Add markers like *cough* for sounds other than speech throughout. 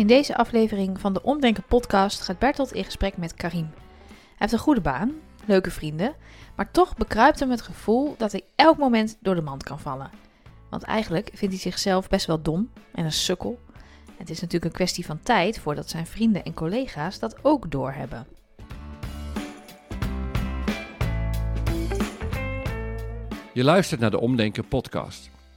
In deze aflevering van de Omdenken podcast gaat Bertolt in gesprek met Karim. Hij heeft een goede baan, leuke vrienden, maar toch bekruipt hem het gevoel dat hij elk moment door de mand kan vallen. Want eigenlijk vindt hij zichzelf best wel dom en een sukkel. Het is natuurlijk een kwestie van tijd voordat zijn vrienden en collega's dat ook doorhebben. Je luistert naar de Omdenken podcast.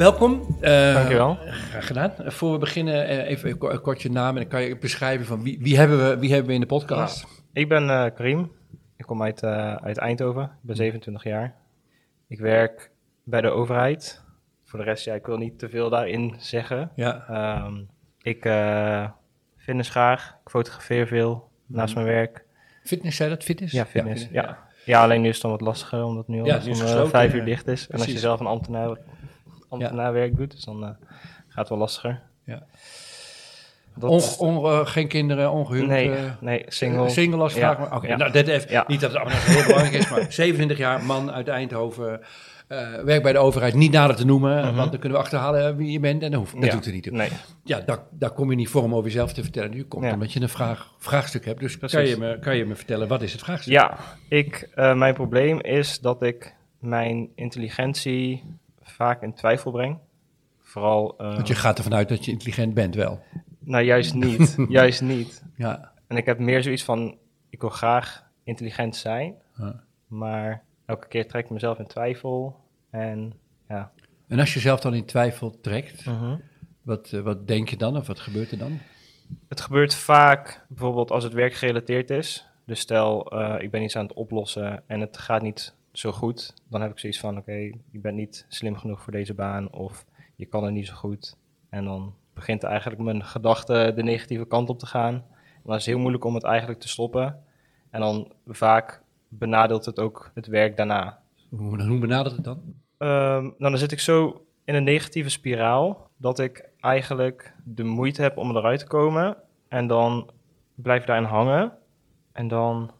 Welkom. Uh, Dankjewel. Graag gedaan. Uh, voor we beginnen, uh, even een kort je naam en dan kan je beschrijven van wie, wie, hebben, we, wie hebben we in de podcast. Nou, ik ben Karim. Ik kom uit, uit Eindhoven. Ik ben 27 jaar. Ik werk bij de overheid. Voor de rest, ja, ik wil niet te veel daarin zeggen. Ja. Um, ik fitness graag. Ik fotografeer veel naast mijn werk. Fitness, zei dat? Fitness? Ja, fitness. Ja, ja. ja. alleen nu is het dan wat lastiger, omdat het nu al ja, om vijf uur dicht is. En als je zelf een ambtenaar ambtenaarwerk doet. Dus dan uh, gaat het wel lastiger. Ja. Dat, on, on, uh, geen kinderen, ongehuwd? Nee, uh, nee single. Single als vraag. Ja. Oké, okay, ja. nou, dit even, ja. niet dat het allemaal heel belangrijk is, maar *laughs* 27 jaar, man uit Eindhoven, uh, werkt bij de overheid, niet nader te noemen, mm -hmm. want dan kunnen we achterhalen wie je bent en dat, hoeft, dat doet er niet toe. Nee. Ja, daar, daar kom je niet voor om over jezelf te vertellen. Nu komt omdat je een vraag, vraagstuk hebt. Dus kan je, me, kan je me vertellen, wat is het vraagstuk? Ja, ik, mijn probleem is dat ik mijn intelligentie vaak in twijfel breng. Vooral. Uh, Want je gaat ervan uit dat je intelligent bent, wel? Nou, juist niet. *laughs* juist niet. Ja. En ik heb meer zoiets van: ik wil graag intelligent zijn, ja. maar elke keer trek ik mezelf in twijfel. En ja. En als je zelf dan in twijfel trekt, uh -huh. wat, uh, wat denk je dan of wat gebeurt er dan? Het gebeurt vaak bijvoorbeeld als het werkgerelateerd is. Dus stel, uh, ik ben iets aan het oplossen en het gaat niet zo goed, dan heb ik zoiets van: oké, okay, je bent niet slim genoeg voor deze baan of je kan het niet zo goed. En dan begint eigenlijk mijn gedachte de negatieve kant op te gaan. En dan is het heel moeilijk om het eigenlijk te stoppen. En dan vaak benadeelt het ook het werk daarna. Hoe, hoe benadert het dan? Um, dan zit ik zo in een negatieve spiraal dat ik eigenlijk de moeite heb om eruit te komen. En dan blijf ik daarin hangen. En dan,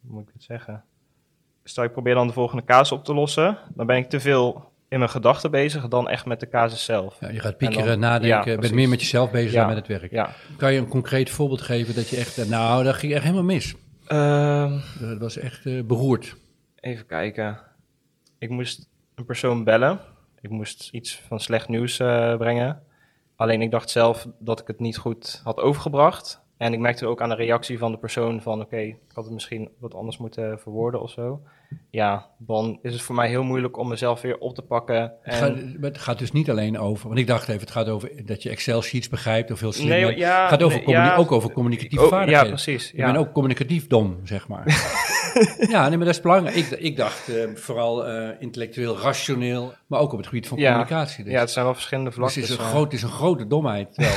hoe moet ik het zeggen? Stel ik probeer dan de volgende casus op te lossen, dan ben ik te veel in mijn gedachten bezig dan echt met de casus zelf. Ja, je gaat piekeren, dan, nadenken, ja, bent meer met jezelf bezig ja, dan met het werk. Ja. Kan je een concreet voorbeeld geven dat je echt, nou, dat ging echt helemaal mis? Um, dat was echt uh, beroerd. Even kijken. Ik moest een persoon bellen. Ik moest iets van slecht nieuws uh, brengen. Alleen ik dacht zelf dat ik het niet goed had overgebracht. En ik merkte ook aan de reactie van de persoon van... oké, okay, ik had het misschien wat anders moeten verwoorden of zo. Ja, dan is het voor mij heel moeilijk om mezelf weer op te pakken. En... Het, gaat, het gaat dus niet alleen over... want ik dacht even, het gaat over dat je Excel-sheets begrijpt... of heel slim nee, ja, Het gaat over nee, ja, ook over communicatieve oh, vaardigheden. Ja, precies. Je ja. bent ook communicatief dom, zeg maar. *laughs* *laughs* ja, nee, maar dat is belangrijk. Ik, ik dacht uh, vooral uh, intellectueel rationeel... maar ook op het gebied van ja. communicatie. Dus. Ja, het zijn wel verschillende vlakken. Dus het is een, groot, het is een grote domheid, wel.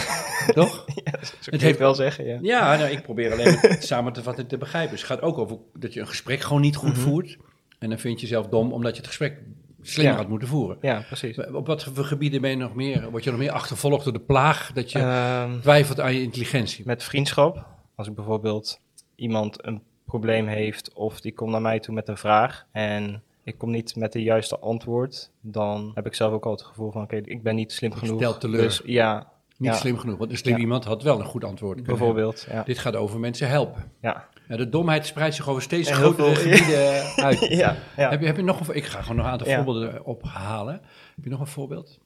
*laughs* Toch? Ja, het heeft wel zeggen, ja. Ja, nou, ik probeer alleen *laughs* het samen te vatten te begrijpen. Dus het gaat ook over dat je een gesprek gewoon niet goed mm -hmm. voert. En dan vind je jezelf dom omdat je het gesprek slimmer ja. had moeten voeren. Ja, precies. Op wat voor gebieden ben je nog meer, word je nog meer achtervolgd door de plaag dat je um, twijfelt aan je intelligentie? Met vriendschap. Als ik bijvoorbeeld iemand een probleem heeft of die komt naar mij toe met een vraag en ik kom niet met de juiste antwoord, dan heb ik zelf ook al het gevoel van oké, okay, ik ben niet slim genoeg. Stel teleur. Dus ja, niet ja. slim genoeg, want een slim ja. iemand had wel een goed antwoord. Bijvoorbeeld, ja. Dit gaat over mensen helpen. Ja. ja de domheid spreidt zich over steeds grotere gebieden *laughs* uit. Heb, je, heb je nog een Ik ga gewoon nog een aantal voorbeelden ophalen. Heb je nog een voorbeeld?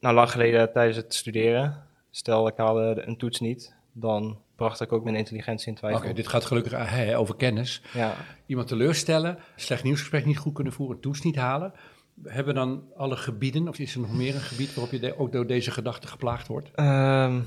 Nou, lang geleden tijdens het studeren. Stel, ik haalde een toets niet. Dan bracht ik ook mijn intelligentie in twijfel. Oké, okay, dit gaat gelukkig hey, over kennis. Ja. Iemand teleurstellen, slecht nieuwsgesprek niet goed kunnen voeren, toets niet halen. Hebben dan alle gebieden, of is er nog meer een gebied waarop je de, ook door deze gedachte geplaagd wordt? Um,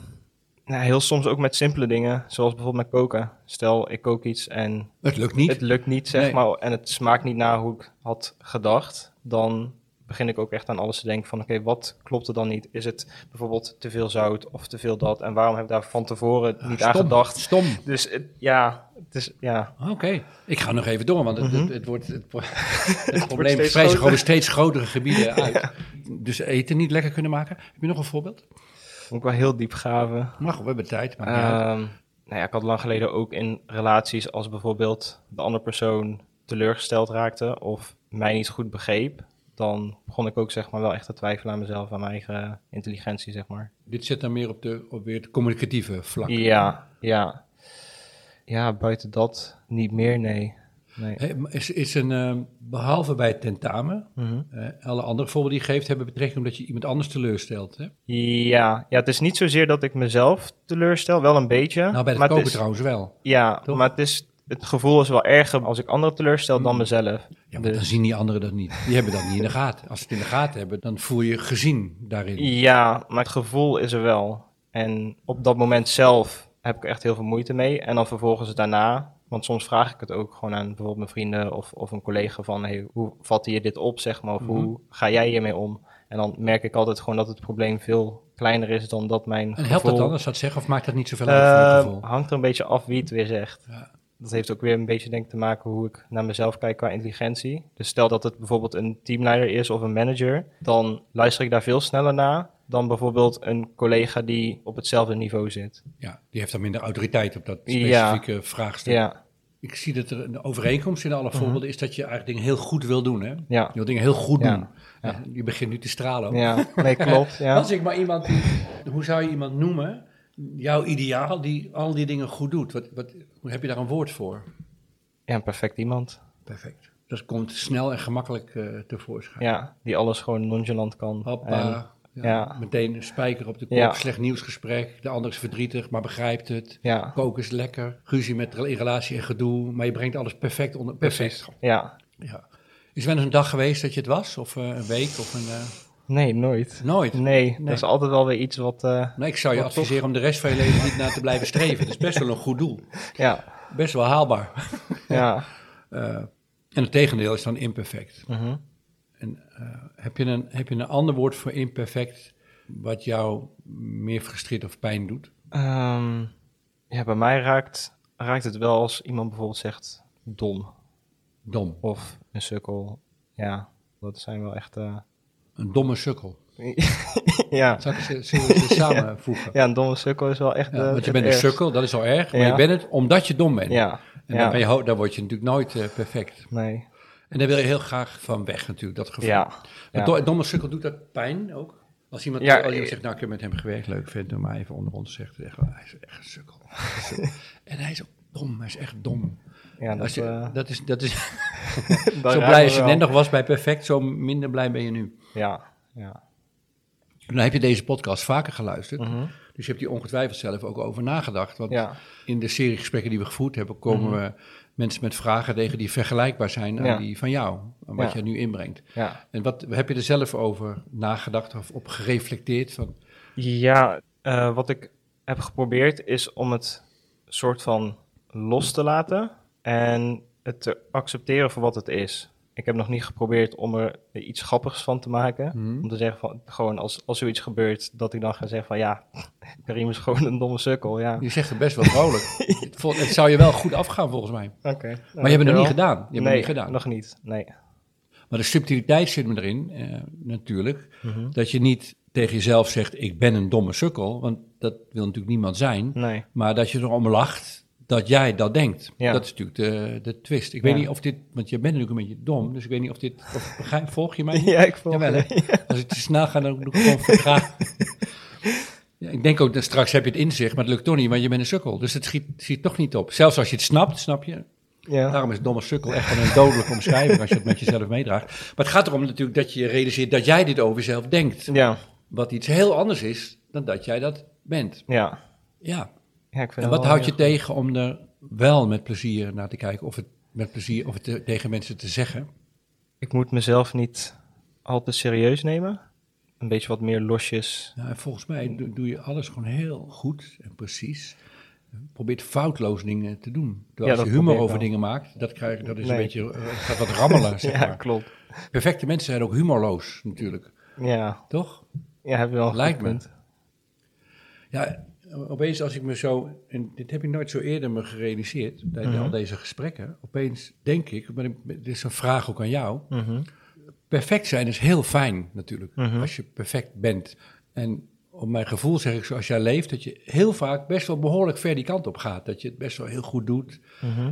nou, heel soms ook met simpele dingen, zoals bijvoorbeeld met koken. Stel, ik kook iets en... Het lukt niet. Het lukt niet, zeg nee. maar, en het smaakt niet naar hoe ik had gedacht. Dan begin ik ook echt aan alles te denken van, oké, wat klopt er dan niet? Is het bijvoorbeeld te veel zout of te veel dat? En waarom heb ik daar van tevoren niet aan Stom, gedacht? Stom. Dus het- ja, het is, ja, Oké, ik ga nog even door, want het, Mhm. het, het wordt, het, *laughs* probleem spreidt zich over steeds grotere gebieden *laughs* uit. Dus eten niet lekker kunnen maken. Heb je nog een voorbeeld? moet ik wel heel diep graven. Mag, we hebben tijd. Maar. Ehm, nou ja, ik had lang geleden ook in relaties als bijvoorbeeld de andere persoon teleurgesteld raakte of mij niet goed begreep, dan begon ik ook zeg maar wel echt te twijfelen aan mezelf, aan mijn eigen intelligentie, zeg maar. Dit zit dan meer op, de, op weer het communicatieve vlak. Ja, ja. Ja, buiten dat niet meer, nee. nee. Maar Is, is een, ehm, behalve bij het tentamen, Mhm. eh, alle andere voorbeelden die je geeft hebben betrekking omdat je iemand anders teleurstelt. Hè? Ja, ja, het is niet zozeer dat ik mezelf teleurstel, wel een beetje. Nou, bij het maar het koken is- trouwens wel. Ja, Toch? maar het, is, het gevoel is wel erger als ik anderen teleurstel dan Mm. mezelf. Ja, maar Dus- dan zien die anderen dat niet. Die hebben dat niet in de gaten. Als ze het in de gaten hebben, dan voel je gezien daarin. Ja, maar het gevoel is er wel. En op dat moment zelf heb ik echt heel veel moeite mee. En dan vervolgens daarna, want soms vraag ik het ook gewoon aan bijvoorbeeld mijn vrienden of, of een collega van, hey, hoe vat je dit op, zeg maar, of Mhm. hoe ga jij hiermee om? En dan merk ik altijd gewoon dat het probleem veel kleiner is dan dat mijn En helpt dat dan als dat zeggen of maakt dat niet zoveel uit je Eh, gevoel? hangt er een beetje af wie het weer zegt. Ja. Dat heeft ook weer een beetje denk te maken hoe ik naar mezelf kijk qua intelligentie. Dus stel dat het bijvoorbeeld een teamleider is of een manager, dan luister ik daar veel sneller naar dan bijvoorbeeld een collega die op hetzelfde niveau zit. Ja, die heeft dan minder autoriteit op dat Ja. specifieke vraagstuk. Ja, Ik zie dat er een overeenkomst in alle Mhm. voorbeelden is dat je eigenlijk dingen heel goed wil doen. Hè? Je ja, wil dingen heel goed Ja. doen. Ja, je begint nu te stralen. ook. ja. Nee, klopt. Ja. *laughs* Als ik maar iemand, die, hoe zou je iemand noemen, jouw ideaal, die al die dingen goed doet? Wat, wat, heb je daar een woord voor? ja, een perfect iemand. Perfect. Dat komt snel en gemakkelijk eh, tevoorschijn. Ja, die alles gewoon nonchalant kan. Hoppa. En- ja, ja. Meteen een spijker op de kop, Ja. slecht nieuwsgesprek. De ander is verdrietig, maar begrijpt het. ja, Koken is lekker. Ruzie met in relatie en gedoe. Maar je brengt alles perfect onder. Perfect. ja. Ja. Is er wel eens een dag geweest dat je het was? Of eh, een week? Of een, eh, Nee, nooit. Nooit. Nee, Nee. dat is altijd wel weer iets wat... eh, Nee, ik zou je toch? adviseren om de rest van je leven niet naar te blijven streven. Dat is best wel een goed doel. *laughs* ja, Best wel haalbaar. *laughs* ja. Eh, en het tegendeel is dan imperfect. Mhm. En, eh, heb, je een, heb je een ander woord voor imperfect wat jou meer frustreert of pijn doet? Ehm, ja, bij mij raakt, raakt het wel als iemand bijvoorbeeld zegt dom Dom. of een sukkel. Ja, dat zijn wel echt... Een domme sukkel. *laughs* ja. Zal ik ze, *laughs* samenvoegen? ja, een domme sukkel is wel echt... Ja, eh, want je bent een ergst. sukkel, dat is al erg. Maar Ja. je bent het omdat je dom bent. Ja, En dan, ben je, dan word je natuurlijk nooit eh, perfect. nee. En daar wil je heel graag van weg natuurlijk, dat gevoel. Ja, Een domme sukkel doet dat pijn ook? Als iemand, Ja, als iemand eh, zegt, nou ik heb met hem gewerkt, leuk vindt, doe maar even onder ons zegt, echt, hij is echt een *laughs* sukkel. en hij is ook dom, hij is echt dom. ja dat, Als je- dat is, dat is zo blij als je net nog was bij perfect, zo minder blij ben je nu. Ja, ja. Dan heb je deze podcast vaker geluisterd, Mhm. dus je hebt hier ongetwijfeld zelf ook over nagedacht. Want Ja, in de serie gesprekken die we gevoerd hebben, komen we mensen met vragen tegen die vergelijkbaar zijn aan Ja. die van jou, aan wat Ja. jij nu inbrengt. ja. En wat heb je er zelf over nagedacht of op gereflecteerd? Van, Ja, eh, wat ik heb geprobeerd is om het soort van los te laten en het te accepteren voor wat het is. Ik heb nog niet geprobeerd om er iets grappigs van te maken. Mhm. Om te zeggen van, gewoon als, als zoiets gebeurt, dat ik dan ga zeggen van ja, *laughs* Karim is gewoon een domme sukkel, ja. Je zegt het best wel vrolijk. *laughs* het, het zou je wel goed afgaan volgens mij. Oké. Maar je hebt het nog niet gedaan. Je hebt het nee, niet gedaan. nog niet, nee. Maar de subtiliteit zit me erin, eh, natuurlijk. Mhm. Dat je niet tegen jezelf zegt, ik ben een domme sukkel. Want dat wil natuurlijk niemand zijn. Nee. Maar dat je erom lacht dat jij dat denkt. Ja. Dat is natuurlijk de, de twist. Ik Ja. weet niet of dit, want je bent natuurlijk een beetje dom. Dus ik weet niet of dit, of, begrijp, volg je mij? Ja, ik volg Jawel, je. Als ik te snel ga, dan doe ik gewoon vertraag. *laughs* Ja, ik denk ook dat straks heb je het inzicht, maar het lukt toch niet, want je bent een sukkel. Dus het schiet, schiet toch niet op. Zelfs als je het snapt, snap je? Ja. Daarom is domme sukkel echt gewoon een dodelijke omschrijving als je het met jezelf meedraagt. Maar het gaat erom natuurlijk dat je realiseert dat jij dit over jezelf denkt. Ja, Wat iets heel anders is dan dat jij dat bent. ja. Ja. Ja ik vind En wat wel houdt je tegen om er wel met plezier naar te kijken? Of het met plezier, of het te- tegen mensen te zeggen? Ik moet mezelf niet al te serieus nemen. Een beetje wat meer losjes. Nou, en volgens mij doe, doe je alles gewoon heel goed en precies. probeert foutloos dingen te doen. Terwijl Ja, als je humor probeer over wel. dingen maakt, dat, krijg, dat is Nee. een beetje, eh, gaat wat rammelen, *laughs* zeg ja, maar. klopt. Perfecte mensen zijn ook humorloos, natuurlijk. Ja, Toch? ja heb je wel een Lijkt goed me. punt. Ja, opeens als ik me zo, en dit heb ik nooit zo eerder me gerealiseerd, tijdens Mhm. al deze gesprekken, opeens denk ik, maar dit is een vraag ook aan jou, Mhm. perfect zijn is heel fijn natuurlijk, Mhm. als je perfect bent. En op mijn gevoel zeg ik, zoals jij leeft, dat je heel vaak best wel behoorlijk ver die kant op gaat. Dat je het best wel heel goed doet.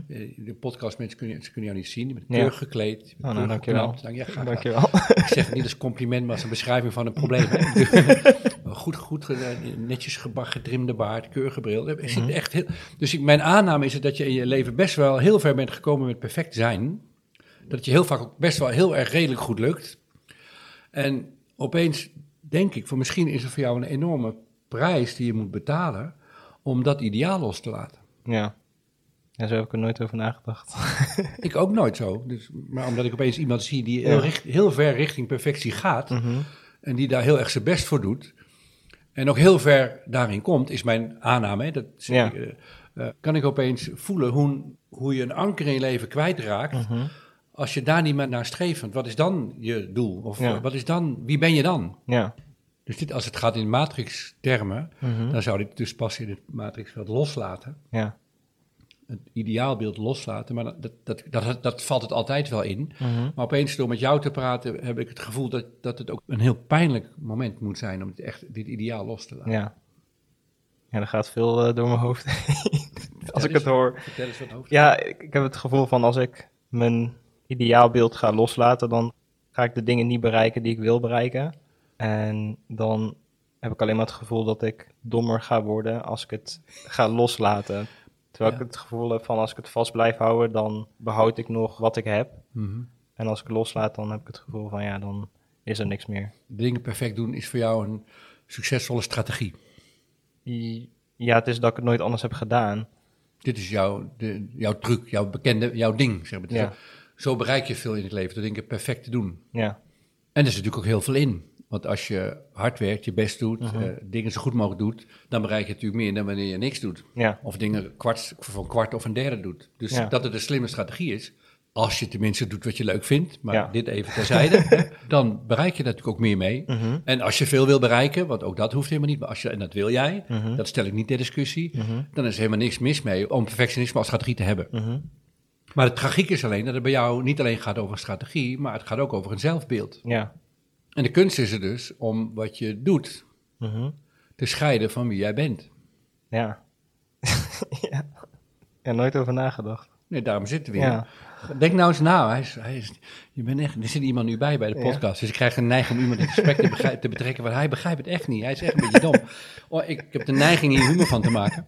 Eh, De podcastmensen kunnen, ze kunnen jou niet zien, je bent Ja. keurig gekleed, je bent Oh, nou, dankjewel. Dank, ja, graag gedaan. Dankjewel. Ik zeg het niet als compliment, maar als een beschrijving van een probleem. *laughs* goed, goed, ge- netjes gebakken, getrimde baard, keurige bril. Ik zit Mhm. echt heel, dus ik, mijn aanname is het dat je in je leven best wel heel ver bent gekomen met perfect zijn. Dat je heel vaak ook best wel heel erg redelijk goed lukt. En opeens denk ik, voor misschien is het voor jou een enorme prijs die je moet betalen om dat ideaal los te laten. Ja. ja, zo heb ik er nooit over nagedacht. *laughs* Ik ook nooit zo. Dus, maar omdat ik opeens iemand zie die heel, Ja. richt- heel ver richting perfectie gaat. Mhm. En die daar heel erg zijn best voor doet. En ook heel ver daarin komt, is mijn aanname. Hè, dat zeg Ja. ik, eh, eh, kan ik opeens voelen hoe, hoe je een anker in je leven kwijtraakt. Mhm. Als je daar niet meer naar streeft. Want wat is dan je doel? Of Ja. wat is dan, wie ben je dan? Ja. Dus dit, als het gaat in matrix-termen, Mhm. dan zou dit dus passen in het matrixveld loslaten. Ja. Het ideaalbeeld loslaten. Maar dat, dat, dat, valt het altijd wel in. Mhm. Maar opeens door met jou te praten heb ik het gevoel dat, dat het ook een heel pijnlijk moment moet zijn om het echt, dit ideaal los te laten. Ja. Ja, er gaat veel eh, door mijn hoofd *laughs* heen. als ik het hoor. Ja, ik, ik heb het gevoel van als ik mijn ideaalbeeld ga loslaten, dan ga ik de dingen niet bereiken die ik wil bereiken. En dan heb ik alleen maar het gevoel dat ik dommer ga worden als ik het ga loslaten. Terwijl Ja. ik het gevoel heb van als ik het vast blijf houden, dan behoud ik nog wat ik heb. Mhm. En als ik het loslaat, dan heb ik het gevoel van ja, dan is er niks meer. Dingen perfect doen is voor jou een succesvolle strategie. Ja, het is dat ik het nooit anders heb gedaan. Dit is jouw, de, jouw truc, jouw bekende, jouw ding. Zeg maar. Ja. Zo bereik je veel in het leven, door dingen perfect te doen. Ja, En er is natuurlijk ook heel veel in. Want als je hard werkt, je best doet, Mhm. eh, dingen zo goed mogelijk doet, dan bereik je natuurlijk meer dan wanneer je niks doet. ja, Of dingen kwart, een kwart of een derde doet. Dus Ja. dat het een slimme strategie is. Als je tenminste doet wat je leuk vindt, maar Ja. dit even terzijde, *laughs* hè, dan bereik je natuurlijk ook meer mee. Mhm. En als je veel wil bereiken, want ook dat hoeft helemaal niet, maar als je, en dat wil jij, Mhm. dat stel ik niet ter discussie, dan is er helemaal niks mis mee om perfectionisme als strategie te hebben. Maar het tragiek is alleen dat het bij jou niet alleen gaat over een strategie, maar het gaat ook over een zelfbeeld. ja. En de kunst is er dus om wat je doet Mhm. te scheiden van wie jij bent. Ja. *laughs* ja. Ja, nooit over nagedacht. Nee, daarom zitten we hier. Ja. Denk nou eens na. Hij is, hij is, je bent echt, er zit iemand nu bij bij de Ja. podcast. Dus ik krijg een neiging om iemand in gesprek te, begrijpen, te betrekken. Want hij begrijpt het echt niet. Hij is echt een beetje dom. Oh, ik, ik heb de neiging hier humor van te maken.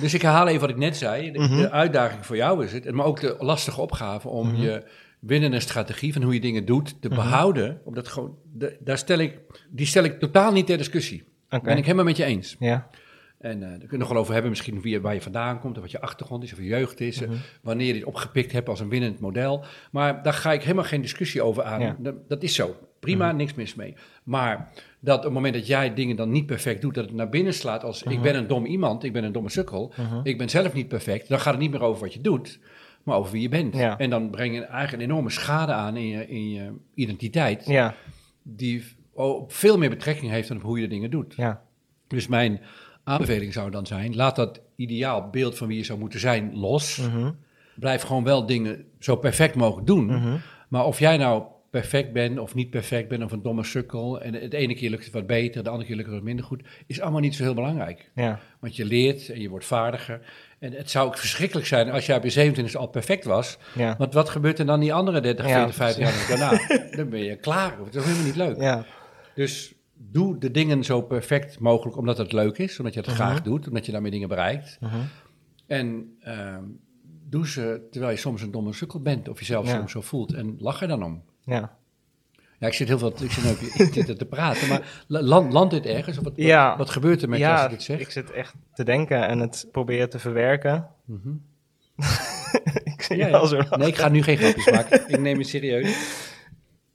Dus ik herhaal even wat ik net zei. De, Mhm. de uitdaging voor jou is het, maar ook de lastige opgave om Mhm. je winnende strategie van hoe je dingen doet te behouden. Omdat gewoon, de- daar stel ik, die stel ik totaal niet ter discussie. Oké. Ben ik helemaal met je eens. Ja. En eh daar kunnen we nog wel over hebben, misschien wie, waar je vandaan komt, of wat je achtergrond is, of je jeugd is, eh, Mhm. wanneer je dit opgepikt hebt als een winnend model. Maar daar ga ik helemaal geen discussie over aan. Ja. Dat, dat is zo. Prima, Mhm. niks mis mee. Maar dat op het moment dat jij dingen dan niet perfect doet, dat het naar binnen slaat als ik Mhm. ben een dom iemand, ik ben een domme sukkel, Mhm. ik ben zelf niet perfect, dan gaat het niet meer over wat je doet, maar over wie je bent. Ja. En dan breng je eigenlijk een enorme schade aan in je, in je identiteit, Ja. die op veel meer betrekking heeft dan op hoe je de dingen doet. Ja. Dus mijn aanbeveling zou dan zijn: laat dat ideaal beeld van wie je zou moeten zijn los. Mhm. Blijf gewoon wel dingen zo perfect mogelijk doen. Mhm. Maar of jij nou perfect bent of niet perfect bent of een domme sukkel. en het ene keer lukt het wat beter, de andere keer lukt het wat minder goed. is allemaal niet zo heel belangrijk. Ja. Want je leert en je wordt vaardiger. En het zou ook verschrikkelijk zijn als jij op je 27 al perfect was. Ja. Want wat gebeurt er dan die andere 30, Ja, 40, 50 jaar daarna? *laughs* dan ben je klaar. Dat is helemaal niet leuk. Ja. Dus doe de dingen zo perfect mogelijk omdat het leuk is, omdat je het Mhm. graag doet, omdat je daarmee dingen bereikt. Mhm. En ehm, doe ze terwijl je soms een domme sukkel bent of jezelf Ja. soms zo voelt en lach er dan om. Ja. Ja, ik zit heel veel ik zit *laughs* te praten, maar la- land, landt dit ergens? Of wat, Ja. wat gebeurt er met je als ja, je dit zegt? ik zit echt te denken en het proberen te verwerken. Mhm. *laughs* ik zie Ja, ja. zo. Nee, ik ga nu geen grapjes maken. Ik neem het serieus.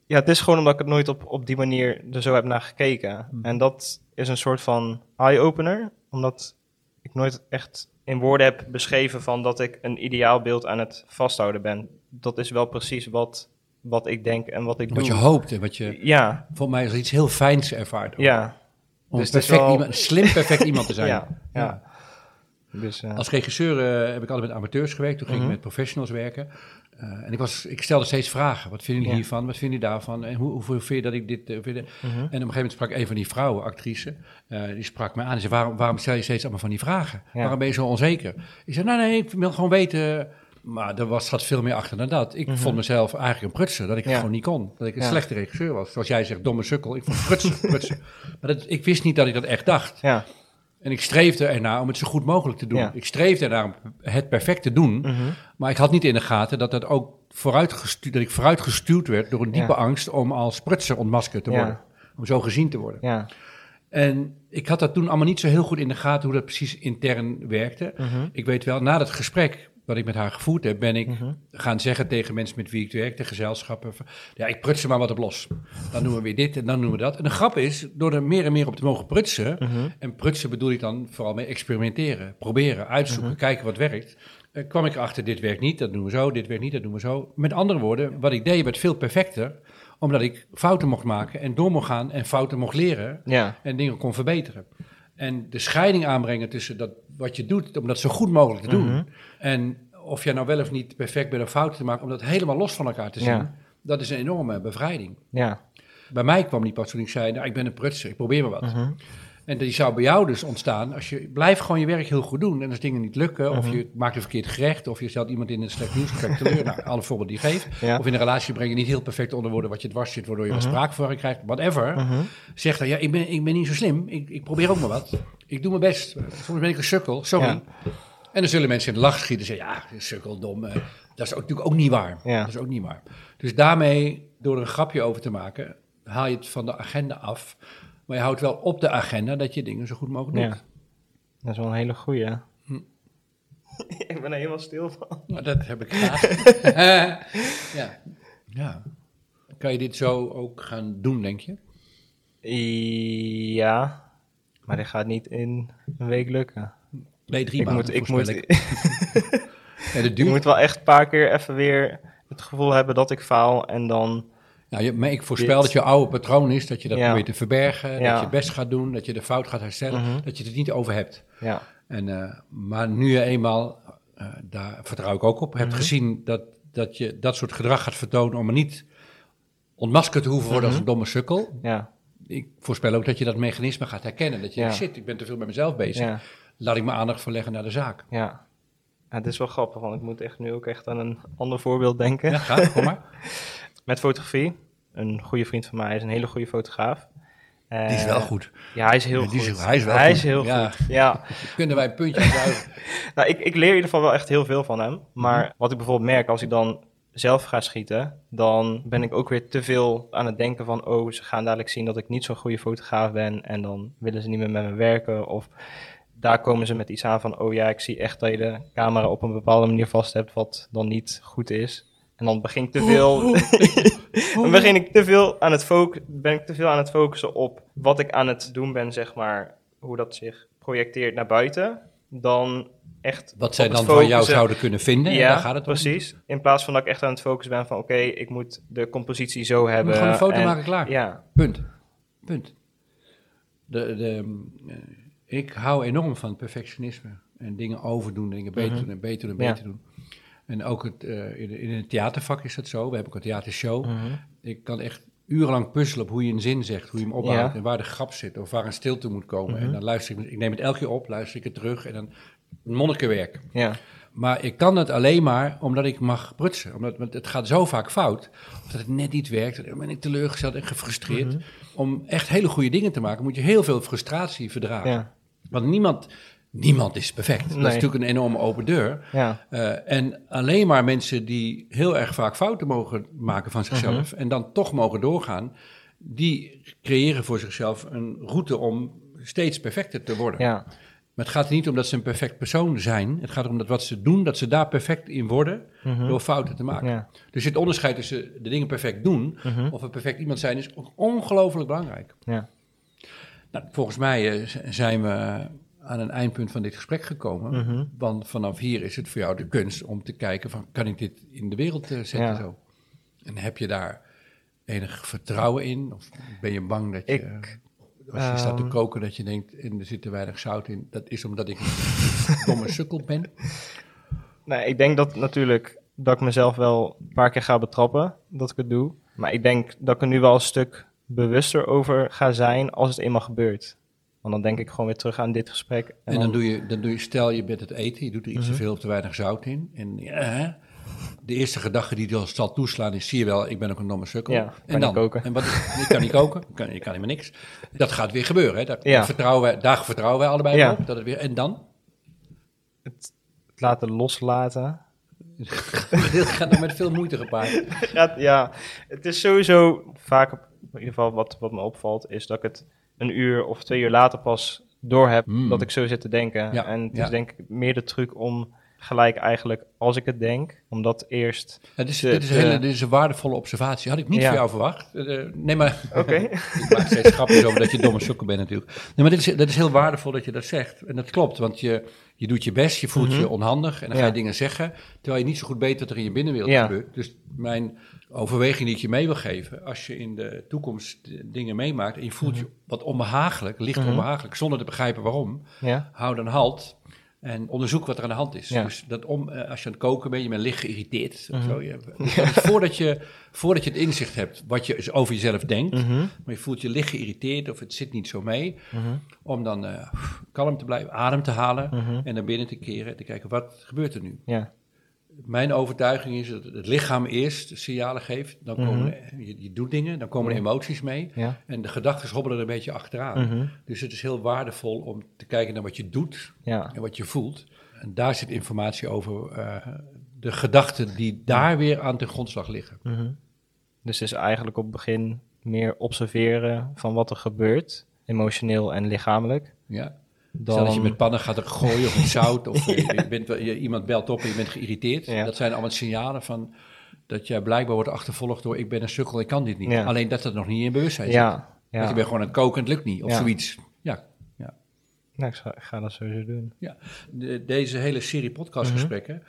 Ja, het is gewoon omdat ik het nooit op, op die manier er zo heb naar gekeken. Mhm. En dat is een soort van eye-opener. Omdat ik nooit echt in woorden heb beschreven van dat ik een ideaalbeeld aan het vasthouden ben. Dat is wel precies wat, wat ik denk en wat ik Wat doe. je hoopt en wat je Ja, volgens mij als iets heel fijns ervaart. ook. ja. Om dus is perfect wel- iemand, slim perfect iemand te *laughs* zijn. Ja, ja. Dus, eh, Als regisseur eh, heb ik altijd met amateurs gewerkt. Toen ging Mhm. ik met professionals werken. Eh, en ik, was, ik stelde steeds vragen. Wat vinden jullie Ja. hiervan? Wat vinden jullie daarvan? En hoe, hoeveel vind je dat ik dit... vind? En op mhm. een gegeven moment sprak een van die vrouwen, actrice, die sprak me aan en zei, waarom, waarom stel je steeds allemaal van die vragen? Ja. Waarom ben je zo onzeker? Ik zei, nee, nee, ik wil gewoon weten... Maar er was, zat veel meer achter dan dat. Ik Mhm. vond mezelf eigenlijk een prutser, dat ik het Ja. gewoon niet kon. Dat ik een Ja. slechte regisseur was. Zoals jij zegt, domme sukkel. Ik vond prutsen, prutsen. *laughs* Maar dat, ik wist niet dat ik dat echt dacht. ja. En ik streefde ernaar om het zo goed mogelijk te doen. Ja. Ik streefde ernaar om het perfect te doen. Mhm. Maar ik had niet in de gaten dat, dat, ook vooruitgestu- dat ik vooruitgestuurd werd door een diepe Ja. angst om als prutser ontmaskerd te Ja. worden. Om zo gezien te worden. ja. En ik had dat toen allemaal niet zo heel goed in de gaten hoe dat precies intern werkte. Mhm. Ik weet wel, na dat gesprek wat ik met haar gevoerd heb, ben ik Mhm. gaan zeggen tegen mensen met wie ik werk, de gezelschappen, ja, ik pruts er maar wat op los. Dan doen we weer dit en dan doen we dat. En de grap is, door er meer en meer op te mogen prutsen, Mhm. en prutsen bedoel ik dan vooral mee experimenteren, proberen, uitzoeken, Mhm. kijken wat werkt. eh, kwam ik erachter, dit werkt niet, dat doen we zo, dit werkt niet, dat doen we zo. Met andere woorden, wat ik deed werd veel perfecter, omdat ik fouten mocht maken en door mocht gaan en fouten mocht leren Ja. en dingen kon verbeteren. En de scheiding aanbrengen tussen dat, wat je doet, om dat zo goed mogelijk te doen, Mhm. en of jij nou wel of niet perfect bent om fouten te maken, om dat helemaal los van elkaar te zien, Ja. dat is een enorme bevrijding. Ja. Bij mij kwam die pas toen ik zei, nou, ik ben een prutser, ik probeer maar wat. Mhm. En die zou bij jou dus ontstaan als je blijft gewoon je werk heel goed doen. En als dingen niet lukken, of Mhm. je maakt een verkeerd gerecht, of je stelt iemand in een slecht nieuwsgesprek teleur, nou, alle voorbeelden die je geeft. Ja. Of in een relatie breng je niet heel perfect onder woorden wat je dwars zit, waardoor je wel Mhm. spraakverwarring krijgt, whatever. Mhm. Zeg dan, ja, ik ben, ik ben niet zo slim, ik, ik probeer ook maar wat. Ik doe mijn best. Soms ben ik een sukkel, sorry. Ja. En dan zullen mensen in de lach schieten en zeggen, ja, sukkel, dom. eh, dat is ook, natuurlijk ook niet waar. Ja. Dat is ook niet waar. Dus daarmee, door er een grapje over te maken, haal je het van de agenda af. Maar je houdt wel op de agenda dat je dingen zo goed mogelijk doet. Ja. Dat is wel een hele goeie. Hm. *laughs* ik ben er helemaal stil van. Nou, dat heb ik graag. *laughs* ja. ja. Kan je dit zo ook gaan doen, denk je? Ja. Maar dit gaat niet in een week lukken. Nee, drie ik maanden. moet, ik, moet, ik. Ja, ik moet wel echt een paar keer even weer het gevoel hebben dat ik faal. En dan... Nou, je, maar ik voorspel Dit- dat je oude patroon is, dat je dat Ja. probeert te verbergen, dat je het best gaat doen, dat je de fout gaat herstellen, Mhm. dat je het niet over hebt. Ja. En, eh, maar nu je eenmaal, eh, daar vertrouw ik ook op, hebt Mhm. gezien dat, dat je dat soort gedrag gaat vertonen om er niet ontmaskerd te hoeven worden als Mhm. een domme sukkel. Ja. Ik voorspel ook dat je dat mechanisme gaat herkennen. Dat je Ja. shit, ik ben te veel met mezelf bezig. Laat ik mijn aandacht verleggen naar de zaak. Ja. ja. Het is wel grappig, want ik moet echt nu ook echt aan een ander voorbeeld denken. Ja, ga, kom maar. *laughs* Met fotografie. Een goede vriend van mij is een hele goede fotograaf. Die is wel Eh, goed. Ja, hij is heel Ja, die is- goed. hij is wel hij goed. is heel Ja. goed. Ja. *laughs* Kunnen wij een puntje? *laughs* Nou, ik, ik leer in ieder geval wel echt heel veel van hem. Maar wat ik bijvoorbeeld merk, als ik dan zelf ga schieten, dan ben ik ook weer te veel aan het denken van, oh, ze gaan dadelijk zien dat ik niet zo'n goede fotograaf ben en dan willen ze niet meer met me werken. Of daar komen ze met iets aan van, oh ja, ik zie echt dat je de camera op een bepaalde manier vast hebt, wat dan niet goed is. En dan begin ik te veel, *laughs* dan begin ik te veel aan het focussen, ben ik te veel aan het focussen op wat ik aan het doen ben, zeg maar, hoe dat zich projecteert naar buiten, dan echt Wat zij dan het van jou zouden kunnen vinden. en ja, daar gaat het om. precies. In plaats van dat ik echt aan het focussen ben van... oké, ik moet de compositie zo hebben. moet gewoon een foto en- maken, klaar. Ja, Punt. Punt. De, de, eh, ik hou enorm van perfectionisme. En dingen overdoen, dingen beter Mhm. doen en beter en Ja. beter doen. En ook het, eh, in, in het theatervak is dat zo. We hebben ook een theatershow. Mhm. Ik kan echt urenlang puzzelen op hoe je een zin zegt, hoe je hem opbouwt Ja. en waar de grap zit of waar een stilte moet komen. Mhm. En dan luister ik, ik neem het elke keer op, luister ik het terug en dan monnikenwerk. ja, Maar ik kan het alleen maar omdat ik mag prutsen. Omdat want het gaat zo vaak fout. Dat het net niet werkt. Dan ben ik teleurgesteld en gefrustreerd. Mhm. Om echt hele goede dingen te maken, moet je heel veel frustratie verdragen. ja, Want niemand, niemand is perfect. Dat is natuurlijk een enorme open deur. ja, Eh, en alleen maar mensen die heel erg vaak fouten mogen maken van zichzelf. Mhm. en dan toch mogen doorgaan. die creëren voor zichzelf een route om steeds perfecter te worden. ja, Maar het gaat er niet om dat ze een perfect persoon zijn. Het gaat erom dat wat ze doen, dat ze daar perfect in worden Mhm. door fouten te maken. ja, Dus het onderscheid tussen de dingen perfect doen Mhm. of een perfect iemand zijn is ongelooflijk belangrijk. ja, Nou, volgens mij eh, zijn we aan een eindpunt van dit gesprek gekomen. Mhm. Want vanaf hier is het voor jou de kunst om te kijken van, kan ik dit in de wereld eh, zetten Ja. zo? En heb je daar enig vertrouwen in? Of ben je bang dat je, Ik, als je staat te ehm, koken, dat je denkt, en er zit te weinig zout in. Dat is omdat ik een *laughs* domme sukkel ben. Nee, ik denk dat natuurlijk dat ik mezelf wel een paar keer ga betrappen dat ik het doe. Maar ik denk dat ik er nu wel een stuk bewuster over ga zijn als het eenmaal gebeurt. Want dan denk ik gewoon weer terug aan dit gesprek. En, En dan doe je, dan doe je stel je bent het eten, je doet er iets Mhm. te veel of te weinig zout in. En ja, de eerste gedachte die je zal toeslaan is, zie je wel, ik ben ook een domme sukkel. Ja, en dan? koken. En wat, ik kan niet koken, ik kan, ik kan helemaal niks. Dat gaat weer gebeuren, hè. Ja. vertrouwen wij, daar vertrouwen wij allebei Ja. op. Dat het weer, en dan? het, het laten loslaten. *laughs* Dit gaat nog met veel moeite gepaard. *laughs* Ja, ja, het is sowieso vaak, in ieder geval wat, wat me opvalt, is dat ik het een uur of twee uur later pas door heb Hmm. dat ik zo zit te denken. Ja, en het ja. is denk ik meer de truc om gelijk eigenlijk, als ik het denk, om dat eerst... Het is, De- dit, is een hele, dit is een waardevolle observatie. Had ik niet Ja. van jou verwacht. Eh, nee, maar Oké. *laughs* ik maak steeds grapjes over dat je domme sukkel bent natuurlijk. Nee, maar dit is, dat is heel waardevol dat je dat zegt. En dat klopt, want je, je doet je best, je voelt Mhm. je onhandig en dan ga je dingen zeggen, terwijl je niet zo goed weet wat er in je binnenwereld Ja. gebeurt. Dus mijn overweging die ik je mee wil geven, als je in de toekomst eh, dingen meemaakt en je voelt je wat onbehagelijk, licht Mhm. onbehagelijk, zonder te begrijpen waarom, Ja, hou dan halt en onderzoek wat er aan de hand is. Ja. Dus dat om, eh, als je aan het koken bent, je bent licht geïrriteerd. of Mhm. zo, je, *laughs* voordat, je, voordat je het inzicht hebt wat je over jezelf denkt, Mhm. maar je voelt je licht geïrriteerd of het zit niet zo mee, Mhm. om dan eh, kalm te blijven, adem te halen en naar binnen te keren en te kijken wat gebeurt er nu. ja, Mijn overtuiging is dat het lichaam eerst signalen geeft, dan Mhm. komen er- je, je doet dingen, dan komen er emoties mee ja. en de gedachten hobbelen er een beetje achteraan. Mhm. Dus het is heel waardevol om te kijken naar wat je doet ja. en wat je voelt. En daar zit informatie over eh, de gedachten die daar weer aan ten grondslag liggen. Mhm. Dus het is eigenlijk op het begin meer observeren van wat er gebeurt, emotioneel en lichamelijk. Ja. Dan, Stel dat je met pannen gaat gooien of met *laughs* zout, of je, je bent, je, iemand belt op en je bent geïrriteerd. Ja. Dat zijn allemaal signalen van dat jij blijkbaar wordt achtervolgd door ik ben een sukkel, ik kan dit niet. Ja. Alleen dat het nog niet in bewustzijn zit. ja, Want ja. je bent gewoon aan het koken en het lukt niet, of Ja. zoiets. Ja, Nou, ik, ga, ik ga dat sowieso doen. de- deze hele serie podcastgesprekken,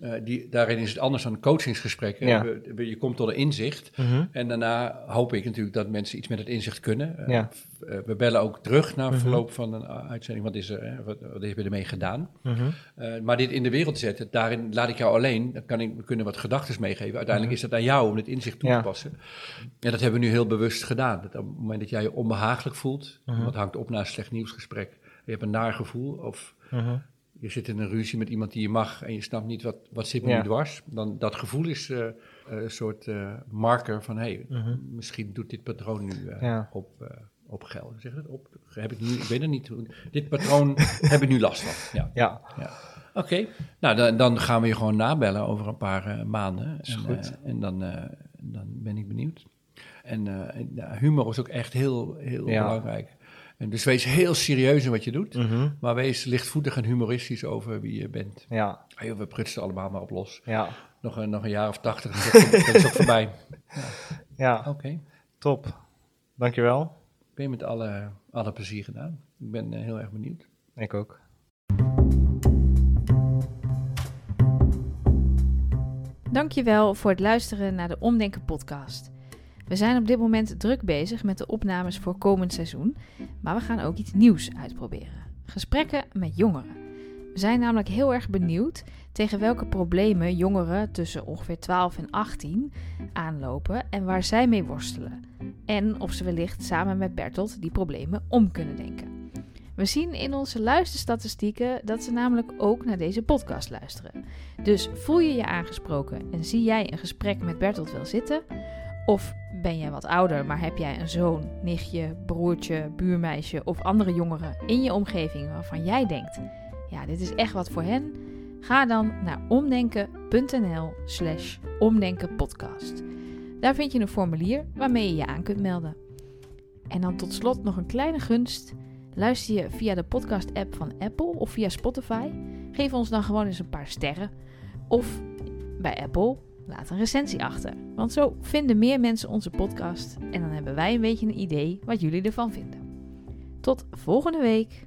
eh, die, daarin is het anders dan coachingsgesprekken. Ja. We- we- Je komt tot een inzicht. En daarna hoop ik natuurlijk dat mensen iets met het inzicht kunnen. Eh, Ja. eh, we bellen ook terug na Mhm. verloop van een uitzending. Wat, is er, hè? wat, wat heb je ermee gedaan? Mhm. Maar dit in de wereld zetten, daarin laat ik jou alleen. Dan kan ik, we kunnen wat gedachten meegeven. Uiteindelijk is het aan jou om dit inzicht toe Mhm. Ja. te passen. En dat hebben we nu heel bewust gedaan. Dat op het moment dat jij je onbehagelijk voelt, Mhm. wat hangt op na een slecht nieuwsgesprek. Je hebt een naar gevoel of Mhm. Je zit in een ruzie met iemand die je mag en je snapt niet wat, wat zit me Ja. nu dwars. Dan dat gevoel is eh, eh, een soort eh, marker van, hé, hey, Mhm. misschien doet dit patroon nu Ja. op, op geld. Zeg dat? Op, heb ik nu, ik weet het niet. hoe- Dit patroon *laughs* heb ik nu last van. Ja. Ja, Oké, nou dan, dan gaan we je gewoon nabellen over een paar maanden. Is en, goed. en dan, dan ben ik benieuwd. En, humor is ook echt heel, heel Ja. belangrijk. En dus wees heel serieus in wat je doet. Mhm. Maar wees lichtvoetig en humoristisch over wie je bent. ja, Ah, we prutsen allemaal maar op los. ja, Nog een, nog een jaar of tachtig, dat is ook- dat is ook voorbij. *laughs* ja, Oké, top. Dankjewel. ben je met alle, alle plezier gedaan. Ik ben eh, heel erg benieuwd. Ik ook. Dankjewel voor het luisteren naar de Omdenken podcast. We zijn op dit moment druk bezig met de opnames voor komend seizoen, maar we gaan ook iets nieuws uitproberen. Gesprekken met jongeren. We zijn namelijk heel erg benieuwd tegen welke problemen jongeren tussen ongeveer 12 en 18 aanlopen en waar zij mee worstelen. En of ze wellicht samen met Bertolt die problemen om kunnen denken. We zien in onze luisterstatistieken dat ze namelijk ook naar deze podcast luisteren. Dus voel je je aangesproken en zie jij een gesprek met Bertolt wil zitten? Of ben jij wat ouder, maar heb jij een zoon, nichtje, broertje, buurmeisje of andere jongeren in je omgeving waarvan jij denkt: ja, dit is echt wat voor hen? Ga dan naar omdenken.nl/slash omdenkenpodcast. Daar vind je een formulier waarmee je je aan kunt melden. En dan tot slot nog een kleine gunst. Luister je via de podcast-app van Apple of via Spotify? Geef ons dan gewoon eens een paar sterren. Of bij Apple, laat een recensie achter. Want zo vinden meer mensen onze podcast en dan hebben wij een beetje een idee wat jullie ervan vinden. Tot volgende week.